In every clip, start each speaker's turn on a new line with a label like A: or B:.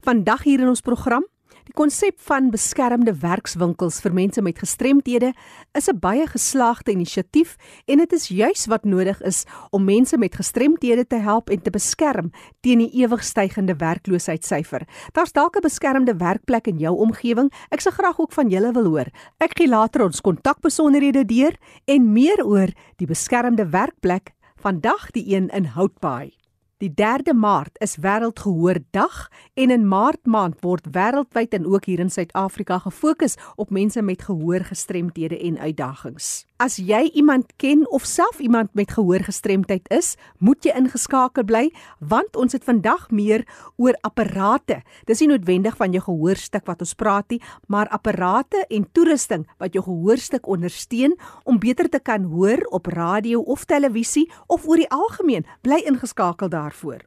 A: Vandag hier in ons program, die konsep van beskermde werkswinkels vir mense met gestremthede is 'n baie geslaagde inisiatief en dit is juis wat nodig is om mense met gestremthede te help en te beskerm teen die ewig stygende werkloosheidssyfer. Daar's dalk 'n beskermde werkplek in jou omgewing. Ek sou graag ook van julle wil hoor. Ek gee later ons kontakbesonderhede deur en meer oor die beskermde werkplek vandag die een in Houtbaai. Die 3de Maart is Wêreldgehoordag en in Maart maand word wêreldwyd en ook hier in Suid-Afrika gefokus op mense met gehoorgestremthede en uitdagings. As jy iemand ken of self iemand met gehoorgestremdheid is, moet jy ingeskakel bly want ons het vandag meer oor apparate. Dis nie noodwendig van jou gehoorstuk wat ons praat nie, maar apparate en toerusting wat jou gehoorstuk ondersteun om beter te kan hoor op radio of televisie of oor die algemeen. Bly ingeskakel daarvoor.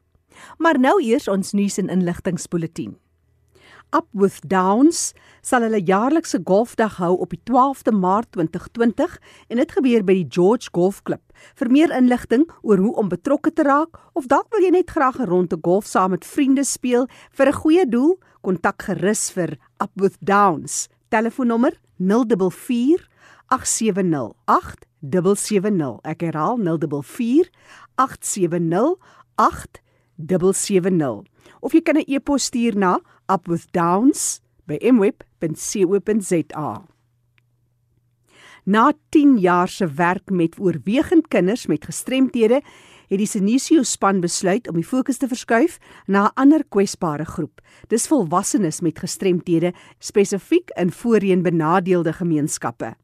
A: Maar nou eers ons nuus en inligtingspulsatie. Up with Downs sal hulle jaarlikse golfdag hou op die 12de Maart 2020 en dit gebeur by die George Golf Club. Vir meer inligting oor hoe om betrokke te raak of dalk wil jy net graag 'n ronde golf saam met vriende speel vir 'n goeie doel, kontak gerus vir Up with Downs. Telefoonnommer 044 870 870. Ek herhaal 044 870 870. Of jy kan 'n e-pos stuur na upwithdowns@mweb.co.za. Na 10 jaar se werk met oorwegend kinders met gestremthede, het die Sinisio span besluit om die fokus te verskuif na 'n ander kwesbare groep. Dis volwassenes met gestremthede, spesifiek in voorheen benadeelde gemeenskappe.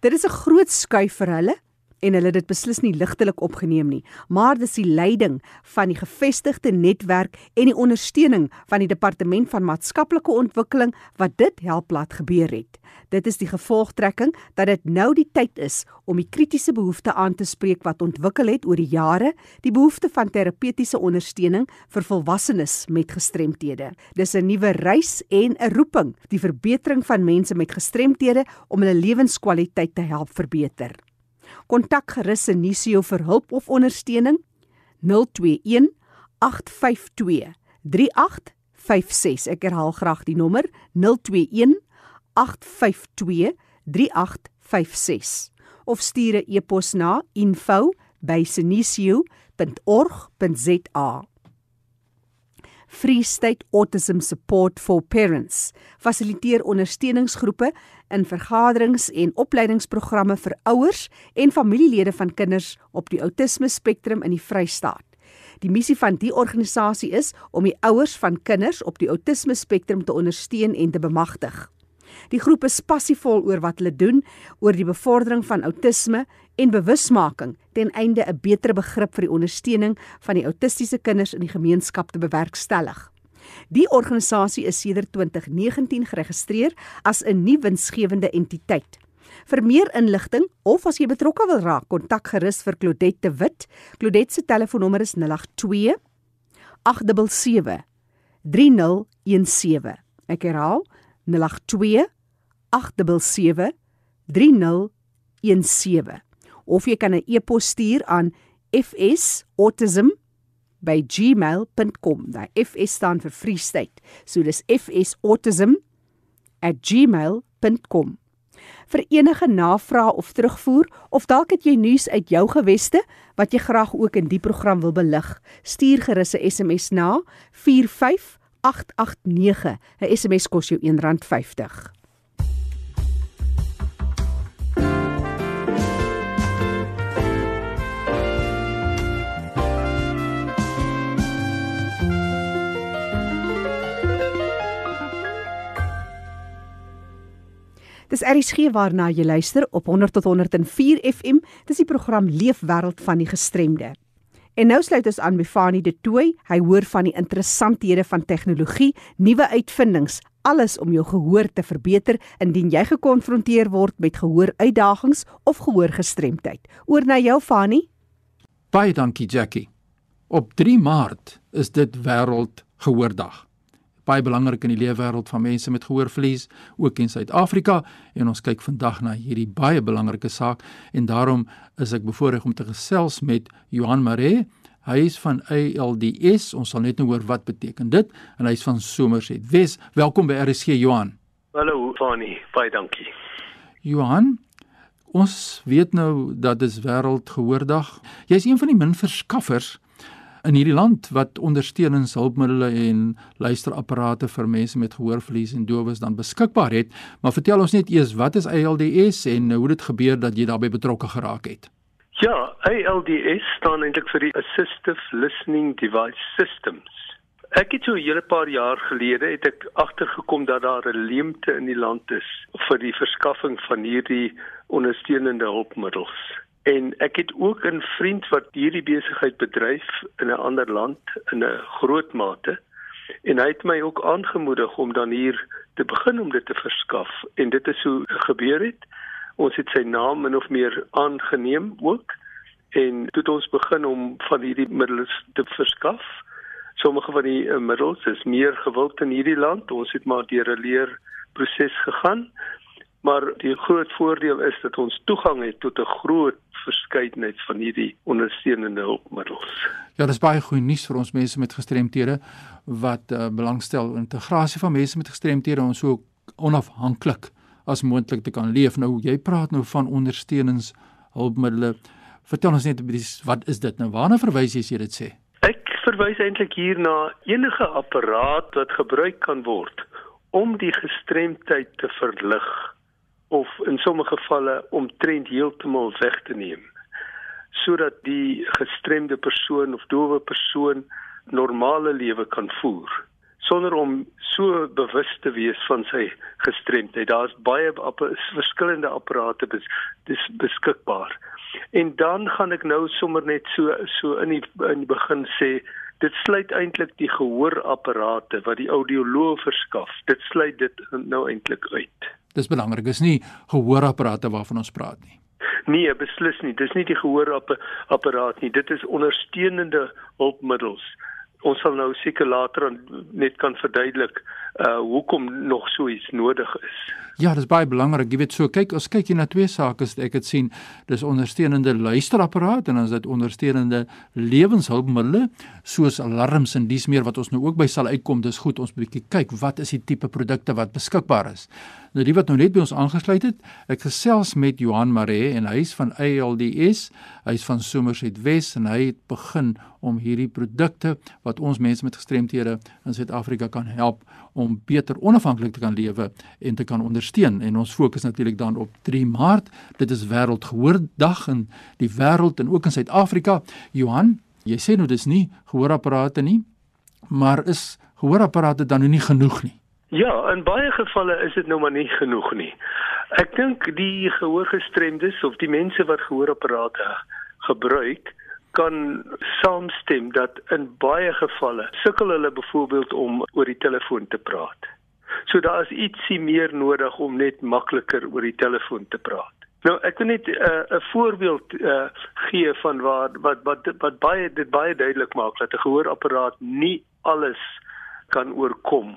A: Dit is 'n groot skuif vir hulle en hulle het dit beslis nie ligtelik opgeneem nie, maar dis die leiding van die gevestigde netwerk en die ondersteuning van die departement van maatskaplike ontwikkeling wat dit help laat gebeur het. Dit is die gevolgtrekking dat dit nou die tyd is om die kritiese behoefte aan te spreek wat ontwikkel het oor die jare, die behoefte van terapeutiese ondersteuning vir volwassenes met gestremthede. Dis 'n nuwe reis en 'n roeping, die verbetering van mense met gestremthede om hulle lewenskwaliteit te help verbeter. Kontak gerus Senisio vir hulp of ondersteuning 021 852 3856. Ek herhaal graag die nommer 021 852 3856 of stuur 'n e-pos na info@senisio.org.za. Free State Autism Support for Parents fasiliteer ondersteuningsgroepe in vergaderings en opleidingsprogramme vir ouers en familielede van kinders op die outisme spektrum in die Vrystaat. Die missie van die organisasie is om die ouers van kinders op die outisme spektrum te ondersteun en te bemagtig. Die groep is passievol oor wat hulle doen oor die bevordering van outisme en bewusmaking ten einde 'n beter begrip vir die ondersteuning van die autistiese kinders in die gemeenskap te bewerkstellig. Die organisasie is sedert 2019 geregistreer as 'n nuwe winsgewende entiteit. Vir meer inligting of as jy betrokke wil raak, kontak gerus vir Claudette de Wit. Claudette se telefoonnommer is 082 877 3017. Ek herhaal 082 877 3017. Of jy kan 'n e-pos stuur aan fsautism@ by gmail.com. Nou FS staan vir Free State. So dis fsautism@gmail.com. Vir enige navrae of terugvoer of dalk het jy nuus uit jou geweste wat jy graag ook in die program wil belig, stuur gerus 'n SMS na 45889. 'n SMS kos jou R1.50. Dis RSG waarna jy luister op 100 tot 104 FM. Dis die program Leefwêreld van die gestremde. En nou sluit ons aan by Fanie De Tooy. Hy hoor van die interessanthede van tegnologie, nuwe uitvindings, alles om jou gehoor te verbeter indien jy gekonfronteer word met gehooruitdagings of gehoorgestremdheid. Oor na jou Fanie.
B: Baie dankie Jackie. Op 3 Maart is dit wêreld gehoordag baie belangrik in die leefwêreld van mense met gehoorverlies ook in Suid-Afrika en ons kyk vandag na hierdie baie belangrike saak en daarom is ek bevoorreg om te gesels met Johan Maree. Hy is van ALDS. Ons sal net nou hoor wat beteken dit en hy's van Somerset Wes. Welkom by RSG Johan.
C: Hallo Fani, baie dankie.
B: Johan, ons weet nou dat dis wêreldgehoordag. Jy's een van die min verskaffers in hierdie land wat ondersteuningshulpmiddels en luisterapparate vir mense met gehoorverlies en dowes dan beskikbaar het. Maar vertel ons net eers wat is ALDS en hoe dit gebeur dat jy daarbey betrokke geraak het.
C: Ja, ALDS staan eintlik vir die Assistive Listening Device Systems. Ek het so 'n hele paar jaar gelede het ek agtergekom dat daar 'n leemte in die land is vir die verskaffing van hierdie ondersteunende hulpmiddels. En ek het ook 'n vriend wat hierdie besigheid bedryf in 'n ander land in 'n groot mate en hy het my ook aangemoedig om dan hier te begin om dit te verskaf en dit is hoe gebeur het. Ons het sy naam min of meer aangeneem ook en toe het ons begin om van hierdie middels te verskaf. Sommige van die uh, middels is meer gewild in hierdie land. Ons het maar deur 'n leerproses gegaan. Maar die groot voordeel is dat ons toegang het tot 'n groot verskeidenheid van hierdie ondersteunende hulpmiddels.
B: Ja, dis baie goeie nuus vir ons mense met gestremthede wat uh, belangstel in integrasie van mense met gestremthede om so onafhanklik as moontlik te kan leef. Nou jy praat nou van ondersteuningshulpmiddels. Vertel ons net wat is dit nou? Waarna verwys jy as jy dit sê?
C: Ek verwys eintlik hier na enige apparaat wat gebruik kan word om die gestremdheid te verlig of in sommige gevalle omtrent heeltemal weg te neem sodat die gestremde persoon of doewe persoon normale lewe kan voer sonder om so bewus te wees van sy gestremdheid. Daar's baie app verskillende apparate bes dis beskikbaar. En dan gaan ek nou sommer net so so in die in die begin sê dit sluit eintlik die gehoorapparate wat die audioloog verskaf. Dit sluit dit nou eintlik uit.
B: Dis belangrik. Dis nie gehoorapparate waarvan ons praat nie.
C: Nee, beslis nie. Dis nie die gehoorapparaat nie. Dit is ondersteunende hulpmiddels. Ons sal nou seker later net kan verduidelik uh hoekom nog so iets nodig is.
B: Ja, dis baie belangrik. Jy weet so, kyk, ons kyk hier na twee sake, ek het sien, dis ondersteunende luisterapparaat en dan is dit ondersteunende lewenshulpmiddels soos alarms en dis meer wat ons nou ook by sal uitkom. Dis goed ons bietjie kyk wat is die tipe produkte wat beskikbaar is. Nou die wat nou net by ons aangesluit het, ek gesels met Johan Maree en hy is van ALDS, hy is van Somerset Wes en hy het begin om hierdie produkte wat ons mense met gestremthede in Suid-Afrika kan help om beter onafhanklik te kan lewe en te kan ondersteun. En ons fokus natuurlik dan op 3 Maart. Dit is wêreldgehoordag in die wêreld en ook in Suid-Afrika. Johan jy sê nou dis nie gehoorapparate nie maar is gehoorapparate dan nou nie genoeg nie?
C: Ja, in baie gevalle is dit nou maar nie genoeg nie. Ek dink die gehoorgestremdes of die mense wat gehoorapparate gebruik, kan saamstem dat in baie gevalle sukkel hulle byvoorbeeld om oor die telefoon te praat. So daar is ietsie meer nodig om net makliker oor die telefoon te praat. Nou ek wil net 'n uh, 'n voorbeeld uh, gee van waar wat wat wat baie dit baie duidelik maak dat 'n gehoorapparaat nie alles kan oorkom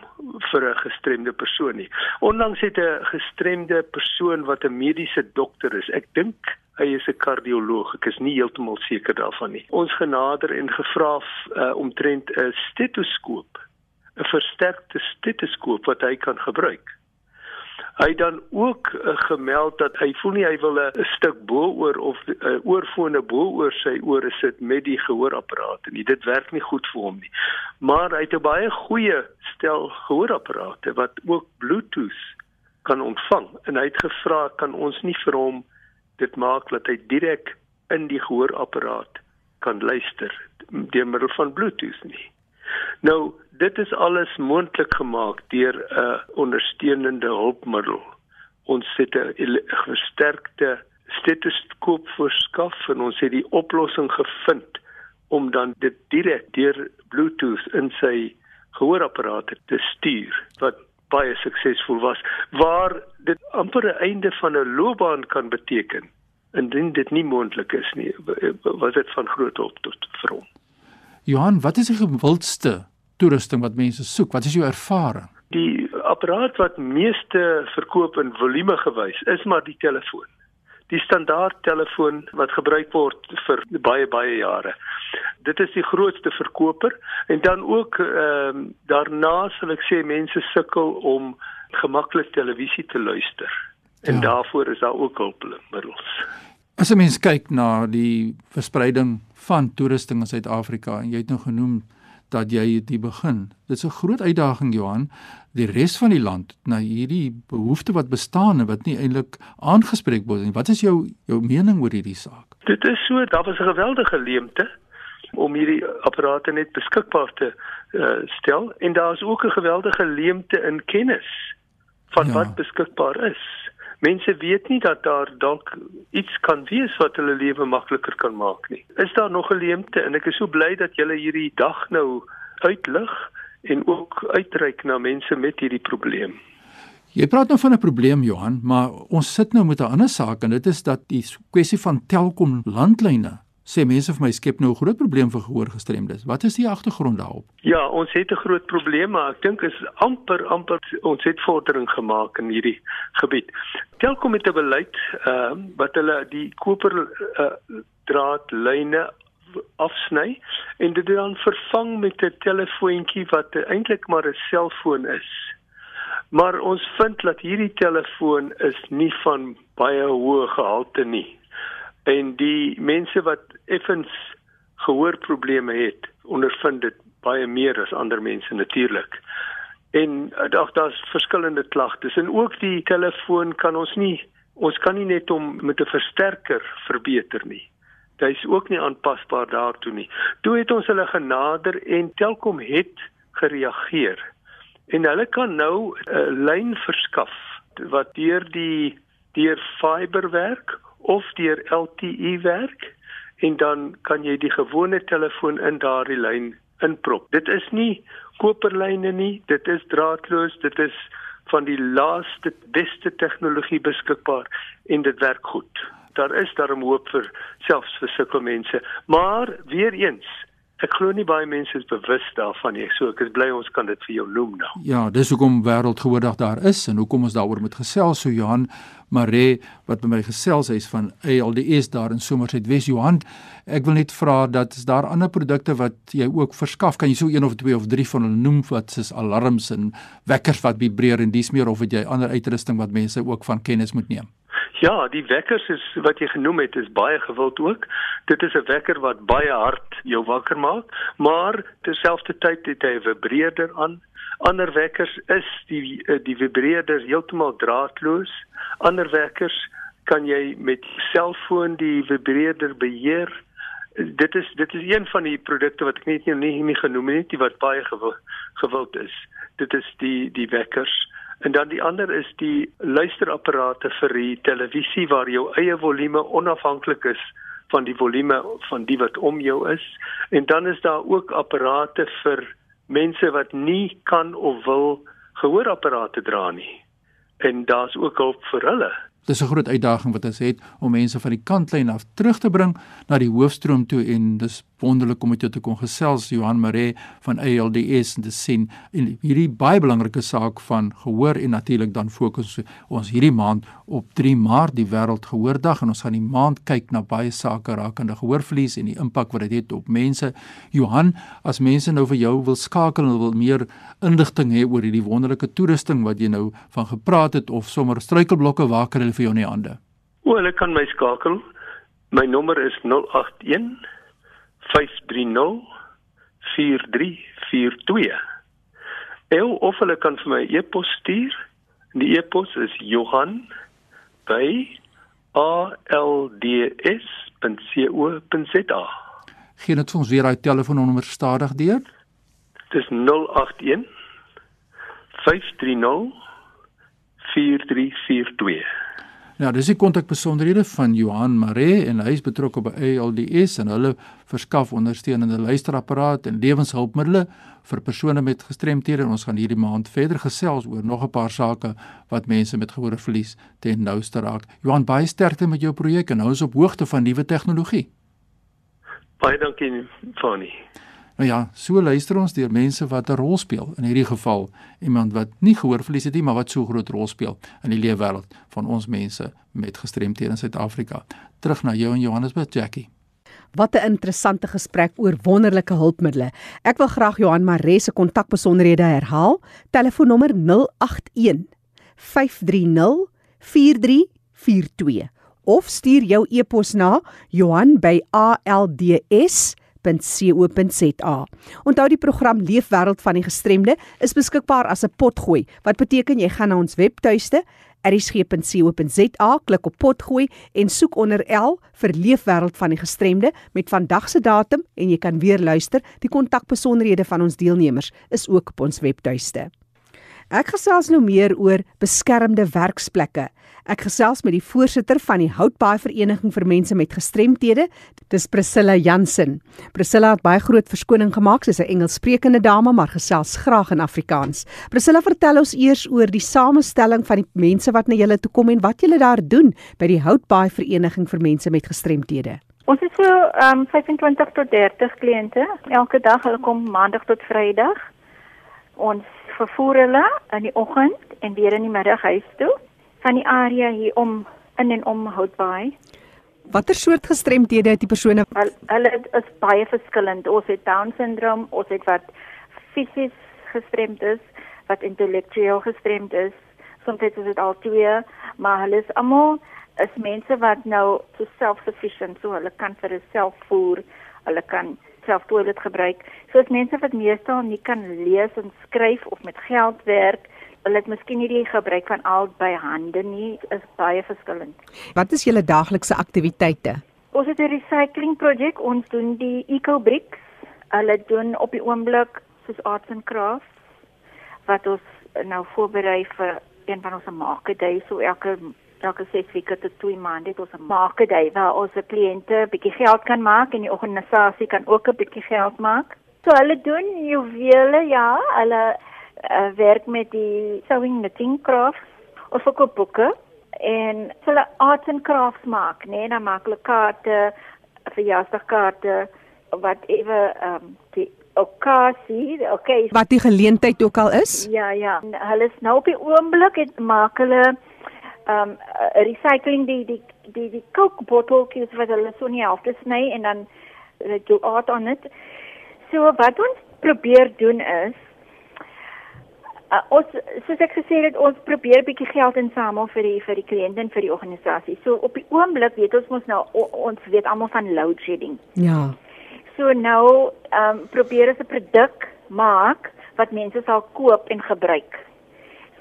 C: vir 'n gestremde persoon nie. Ondanks het 'n gestremde persoon wat 'n mediese dokter is. Ek dink hy is 'n kardioloog. Ek is nie heeltemal seker daarvan nie. Ons genader en gevra uh, omtrent 'n stetoskoop, 'n versterkte stetoskoop wat hy kan gebruik. Hy dan ook uh, gemeld dat hy voel nie hy wil 'n stuk boor of 'n uh, oorfone boor sy ore sit met die gehoorapparate nie. Dit werk nie goed vir hom nie. Maar hy het 'n baie goeie stel gehoorapparate wat ook Bluetooth kan ontvang en hy het gevra kan ons nie vir hom dit maak dat hy direk in die gehoorapparaat kan luister deur middel van Bluetooth nie. Nou, dit is alles moontlik gemaak deur 'n uh, ondersteunende hulpmiddel. Ons het 'n versterkte stetoskoop verskaf en ons het die oplossing gevind om dan dit direk deur Bluetooth in sy gehoorapparaat te stuur wat baie suksesvol was waar dit amper 'n einde van 'n loopbaan kan beteken indien dit nie moontlik is nie was dit van groot hulp tot vir hom
B: Johan wat is die gewildste toerusting wat mense soek wat is jou ervaring
C: Die apparaat wat meeste verkoop in volume gewys is maar die telefoon die standaard telefoon wat gebruik word vir baie baie jare. Dit is die grootste verkoper en dan ook ehm um, daarna sal ek sê mense sukkel om gemaklik televisie te luister. En ja. daarvoor is daar ook hulpmiddels.
B: As 'n mens kyk na die verspreiding van toerusting in Suid-Afrika en jy het nou genoem dat jy dit begin. Dit is 'n groot uitdaging Johan, die res van die land na hierdie behoefte wat bestaan en wat nie eintlik aangespreek word nie. Wat is jou jou mening oor hierdie saak?
C: Dit is so, daar was 'n geweldige leemte om hierdie apparate net beskikbaar te uh, stel en daar is ook 'n geweldige leemte in kennis van ja. wat beskikbaar is. Mense weet nie dat daar dalk iets kan wees wat hulle lewe makliker kan maak nie. Is daar nog 'n leemte en ek is so bly dat julle hierdie dag nou uitlig en ook uitreik na mense met hierdie probleem.
B: Jy praat nou van 'n probleem Johan, maar ons sit nou met 'n ander saak en dit is dat die kwessie van Telkom landlyne sê mense vir my skep nou 'n groot probleem vir gehoorgestremdes. Wat is die agtergrond daarop?
C: Ja, ons het 'n groot probleem, maar ek dink is amper amper ons het vordering gemaak in hierdie gebied. Telkom het 'n beleid ehm uh, wat hulle die koper uh, draadlyne afsny en dit dan vervang met 'n telefoontjie wat eintlik maar 'n selfoon is. Maar ons vind dat hierdie telefoon is nie van baie hoë gehalte nie en die mense wat effens gehoorprobleme het ondervind dit baie meer as ander mense natuurlik. En eh, daar daar's verskillende klagtes en ook die telefoon kan ons nie ons kan nie net hom met 'n versterker verbeter nie. Is ook nie aanpasbaar daartoe nie. Toe het ons hulle genader en Telkom het gereageer. En hulle kan nou 'n lyn verskaf wat deur die deur fiber werk of deur LTE werk en dan kan jy die gewone telefoon in daardie lyn inprop. Dit is nie koperlyne nie, dit is draadloos, dit is van die laaste beste tegnologie beskikbaar en dit werk goed. Daar is daarom hoop vir selfs vir sulke mense, maar weer eens Ek glo nie baie mense is bewus daarvan nie. So ek is bly ons kan dit vir jou noem nou.
B: Ja, dis hoekom wêreldgehoordag daar is en hoekom ons daaroor moet gesels. So Johan Mare wat by my gesels is van ALDS daar in Somerset Wes Johan. Ek wil net vra dat is daar ander produkte wat jy ook verskaf? Kan jy so een of twee of drie van hulle noem wat soos alarms en wekkers wat vibreer en dis meer of het jy ander uitrusting wat mense ook van kennis moet neem?
C: Ja, die wekkers is wat jy genoem het is baie gewild ook. Dit is 'n wekker wat baie hard jou wakker maak, maar terselfdertyd het hy 'n vibreerder aan. Ander wekkers is die die vibreerder heeltemal draadloos. Ander wekkers kan jy met selfoon die vibreerder beheer. Dit is dit is een van die produkte wat ek net nie nie genoem het nie wat baie gewild is. Dit is die die wekkers. En dan die ander is die luisterapparate vir die televisie waar jou eie volume onafhanklik is van die volume van die wat om jou is. En dan is daar ook apparate vir mense wat nie kan of wil gehoorapparate dra nie. En daar's ook hulp vir hulle.
B: Dis 'n groot uitdaging wat ons het om mense van die kantlyn af terug te bring na die hoofstroom toe en dis wonderlik om met jou te kon gesels Johan Maree van ALDS en te sien en hierdie baie belangrike saak van gehoor en natuurlik dan fokus ons hierdie maand op 3 Maart die wêreldgehoordag en ons gaan die maand kyk na baie sake rakende gehoorverlies en die impak wat dit het op mense. Johan, as mense nou vir jou wil skakel en wil meer inligting hê oor hierdie wonderlike toerusting wat jy nou van gepraat het of sommer struikelblokke waar kan hulle vir jou in die hande?
C: O, hulle kan my skakel. My nommer is 081 530 4342. El of hulle kan vir my e-pos stuur. Die e-pos is johan@alds.co.za.
B: Gee net vir ons weer daai telefoonnommer stadig deur.
C: Dis 081 530 4342.
B: Ja, dis die kontakbesonderhede van Johan Mare en hy is betrokke by ALDS en hulle verskaf ondersteunende luisterapparaat en lewenshulpmiddels vir persone met gestremthede. Ons gaan hierdie maand verder gesels oor nog 'n paar sake wat mense met gehoorverlies ten nouste raak. Johan, baie sterkte met jou projek en hou ons op hoogte van nuwe tegnologie.
C: Baie dankie, Fanny.
B: Nou ja, so luister ons deur mense wat 'n rol speel. In hierdie geval iemand wat nie gehoorverlies het nie, maar wat so groot rol speel in die leefwêreld van ons mense met gestremthede in Suid-Afrika. Terug na jou in Johannesburg, Jackie.
A: Wat 'n interessante gesprek oor wonderlike hulpmiddels. Ek wil graag Johan Maree se kontakbesonderhede herhaal. Telefoonnommer 081 530 4342 of stuur jou e-pos na johan@alds.co.za. Onthou die program Leefwêreld van die Gestremde is beskikbaar as 'n potgooi, wat beteken jy gaan na ons webtuiste erisg.co.za, klik op potgooi en soek onder L vir Leefwêreld van die Gestremde met vandag se datum en jy kan weer luister. Die kontakbesonderhede van ons deelnemers is ook op ons webtuiste. Ek gesels nou meer oor beskermde werksplekke. Ek gesels met die voorsitter van die Houtbaai Vereniging vir Mense met Gestremthede, dis Priscilla Jansen. Priscilla het baie groot verskoning gemaak, sy's 'n Engelssprekende dame, maar gesels graag in Afrikaans. Priscilla, vertel ons eers oor die samestelling van die mense wat na julle toe kom en wat julle daar doen by die Houtbaai Vereniging vir Mense met Gestremthede.
D: Ons het so um 25 tot 30 kliënte elke dag. Hulle kom maandag tot Vrydag. Ons vervoer hulle in die oggend en weer in die middag huis toe van die area hier om in en om Houtbaai.
A: Watter soort gestremdhede het die persone?
D: Hulle is baie verskillend. Ons het Down syndroom, ons het wat fisies gestremd is, wat intellektueel gestremd is. Soms is dit al twee, maar hulle is almal is mense wat nou so self-sufficient, so hulle kan vir hulself voer, hulle kan self toilet gebruik. Soos mense wat meestal nie kan lees en skryf of met geld werk, hulle het miskien nie die gebruik van albei hande nie, is baie verskillend.
A: Wat is julle daaglikse aktiwiteite?
D: Ons het 'n recycling projek, ons doen die eco bricks. Hulle doen op die oomblik soos arts and crafts wat ons nou voorberei vir een van ons maakedae, so elke elke ses weke tot twee maande het ons 'n maakedai waar ons se kliënte bietjie geld kan maak en die organisasie kan ook 'n bietjie geld maak. So hulle doen juwele, ja, hulle uh, werk met die sewing knitting crafts of verkoop boeke en hulle arts and crafts maak, nee, dan maak hulle kaarte, verjaarsdagkaarte wat ewe ehm um, die okasie, okay.
A: Wat die geleentheid ook al is?
D: Ja, ja. Hulle is nou op die oomblik het maak hulle um uh, recycling die die die die coke botteltjies wat hulle so nie half te sny en dan uh, do art on it. So wat ons probeer doen is uh, ons soos ek gesê het ons probeer bietjie geld insamel vir die vir die kliënte en vir die organisasie. So op die oomblik weet ons mos nou o, ons weet almal van load shedding.
A: Ja.
D: So nou um probeer ons 'n produk maak wat mense sal koop en gebruik.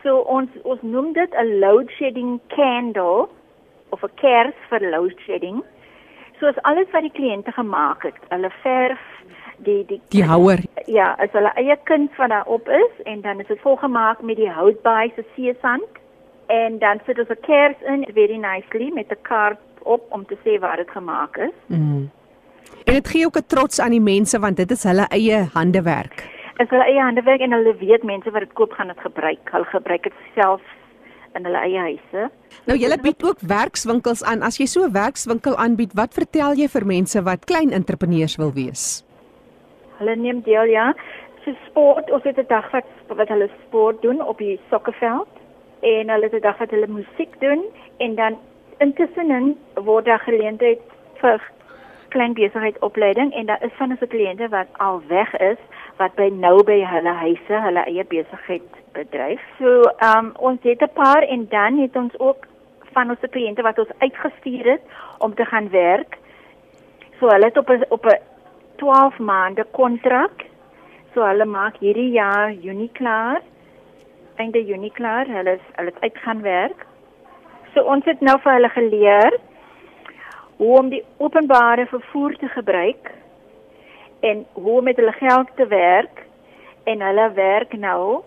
D: So ons ons noem dit 'n load shedding candle of 'n kers vir load shedding. So is alles wat die kliënte gemaak het. Hulle verf die die
A: die houer.
D: Ja, as hulle eie kuns van daar op is en dan is dit volgemaak met die houtbaai se seesand en dan sit ons 'n kers in very nicely met 'n kaart op om te sê waar dit gemaak is.
A: Mm. En dit gee ook 'n trots aan die mense want dit is hulle eie handewerk
D: is hulle eie handewerk en hulle weet mense wat dit koop gaan dit gebruik. Hulle gebruik dit self in hulle eie huise.
A: Nou jy bied ook werkswinkels aan. As jy so 'n werkswinkel aanbied, wat vertel jy vir mense wat klein entrepreneurs wil wees?
D: Hulle neem deel ja. So sport, ons het 'n dag wat wat hulle sport doen op die sokkerveld en hulle het 'n dag wat hulle musiek doen en dan intussen word daar geleentheid vir klein besigheidsopleiding en daar is van ons kliënte wat al weg is wat by nou by hulle huise hulle eie besigheid bedryf. So, ehm um, ons het 'n paar en dan het ons ook van ons kliënte wat ons uitgestuur het om te gaan werk. So hulle het op 'n op 'n 12 maande kontrak. So hulle maak hierdie jaar Junie klaar. Einde Junie klaar. Hulle is hulle het uitgaan werk. So ons het nou vir hulle geleer hoe om die openbare vervoer te gebruik en hoe met hulle geld te werk en hulle werk nou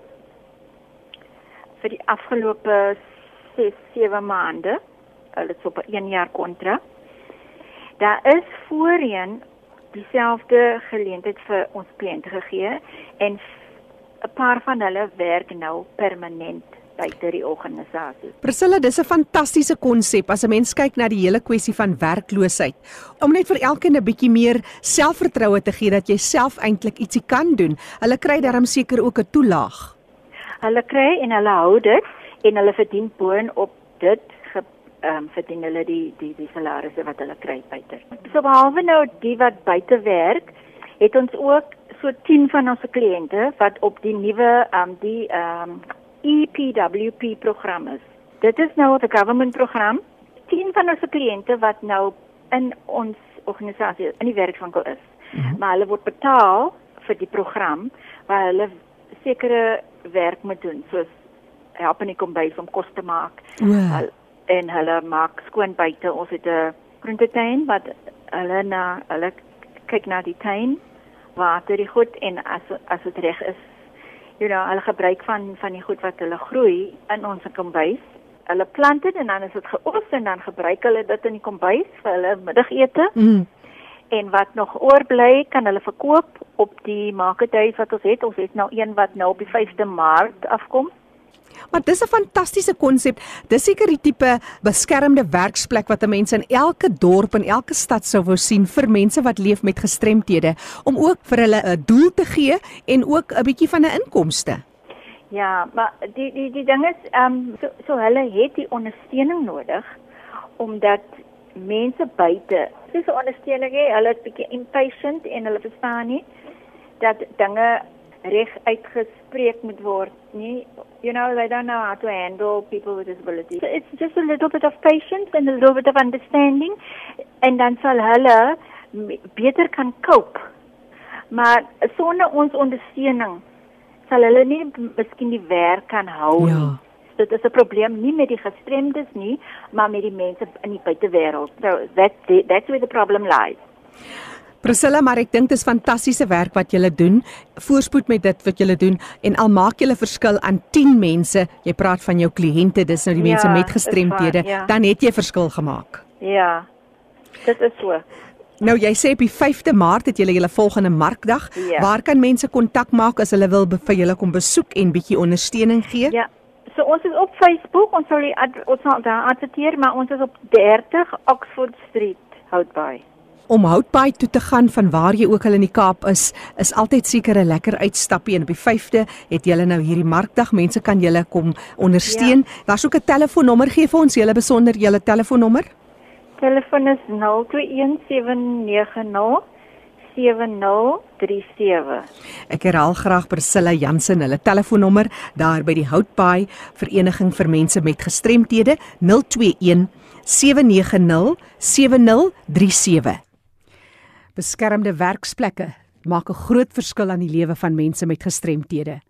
D: vir die afgelope 6 7 maande hulle het op 'n 1 jaar kontrak daar is voorheen dieselfde geleentheid vir ons kliënte gegee en 'n paar van hulle werk nou permanent buite die organisasie.
A: Priscilla, dis 'n fantastiese konsep as 'n mens kyk na die hele kwessie van werkloosheid. Om net vir elkeen 'n bietjie meer selfvertroue te gee dat jy self eintlik ietsie kan doen. Hulle kry darm seker ook 'n toelaag.
D: Hulle kry en hulle hou dit en hulle verdien boonop dit ehm um, verdien hulle die die die salarisse wat hulle kry buite. So behalwe nou die wat buite werk, het ons ook so 10 van ons kliënte wat op die nuwe ehm um, die ehm um, EPWP program is. Dit is nou 'n government program. 10 van ons kliënte wat nou in ons organisasie in die werkswinkel is. Mm -hmm. Maar hulle word betaal vir die program waar hulle sekere werk moet doen soos help in die kombuis om kos te maak.
A: Wow.
D: En hulle maak skoon buite. Ons het 'n groentetuin wat hulle na hulle kyk na die tuin water die goed en as as dit reg is you know, hulle gebruik van van die goed wat hulle groei in ons kombuis. Hulle plant dit en dan is dit geoes en dan gebruik hulle dit in die kombuis vir hulle middagete.
A: Mm.
D: En wat nog oorbly, kan hulle verkoop op die market days wat ons het. Ons het nou een wat nou op die 5de Maart afkom.
A: Maar dis 'n fantastiese konsep. Dis seker die tipe beskermde werksplek wat 'n mens in elke dorp en elke stad sou wou sien vir mense wat leef met gestremthede om ook vir hulle 'n doel te gee en ook 'n bietjie van 'n inkomste.
D: Ja, maar die die die ding is ehm um, so so hulle het die ondersteuning nodig omdat mense buite dis 'n ondersteuning hê, hulle is bietjie impatient en hulle verstaan nie dat dinge reg uitgespreek moet word nie you know they don't know how to handle people with disabilities. So it's just a little bit of patience and a little bit of understanding en dan sal hulle beter kan cope. Maar sonder ons ondersteuning sal hulle nie miskien die werk kan hou
A: ja.
D: Dit is 'n probleem nie met die gestremdes nie maar met die mense in die buitewêreld. So that that's where the problem lies
A: Priscilla, maar ek dink dit is fantastiese werk wat julle doen. Voorspoed met dit wat julle doen en al maak julle verskil aan 10 mense. Jy praat van jou kliënte, dis nou die mense
D: ja,
A: met gestremthede,
D: ja.
A: dan het jy verskil gemaak.
D: Ja. Dit is so.
A: Nou jy sê op die 5de Maart het julle julle volgende markdag.
D: Ja.
A: Waar kan mense kontak maak as hulle wil vir julle kom besoek en bietjie ondersteuning gee?
D: Ja. So ons is op Facebook, ons sal die ons sal daar adverteer, maar ons is op 30 Oxford Street, Houtbaai
A: om Houtbaai toe te gaan van waar jy ook al in die Kaap is, is altyd seker 'n lekker uitstappie en op die 5de het julle nou hierdie markdag. Mense kan julle kom ondersteun. Ja. Daar's ook 'n telefoonnommer gee vir ons julle besonder julle telefoonnommer.
D: Telefoon is 021790 7037.
A: Ek herhaal graag Priscilla Jansen hulle telefoonnommer daar by die Houtbaai Vereniging vir Mense met Gestremthede 021 790 7037 beskermde werksplekke maak 'n groot verskil aan die lewe van mense met gestremthede.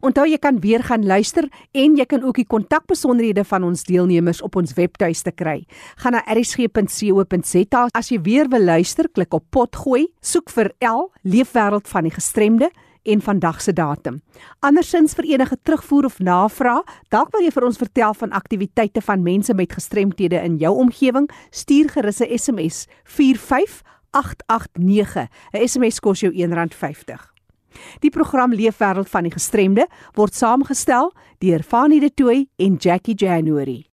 A: Onthou jy kan weer gaan luister en jy kan ook die kontakbesonderhede van ons deelnemers op ons webtuiste kry. Gaan na erisg.co.za as jy weer wil luister, klik op potgooi, soek vir L Leefwêreld van die gestremde en vandag se datum. Andersins vir enige terugvoer of navraag, dalk wil jy vir ons vertel van aktiwiteite van mense met gestremthede in jou omgewing, stuur gerus 'n SMS 45 889. 'n SMS kos jou R1.50. Die program Leefwêreld van die Gestremde word saamgestel deur Fanie De Tooy en Jackie January.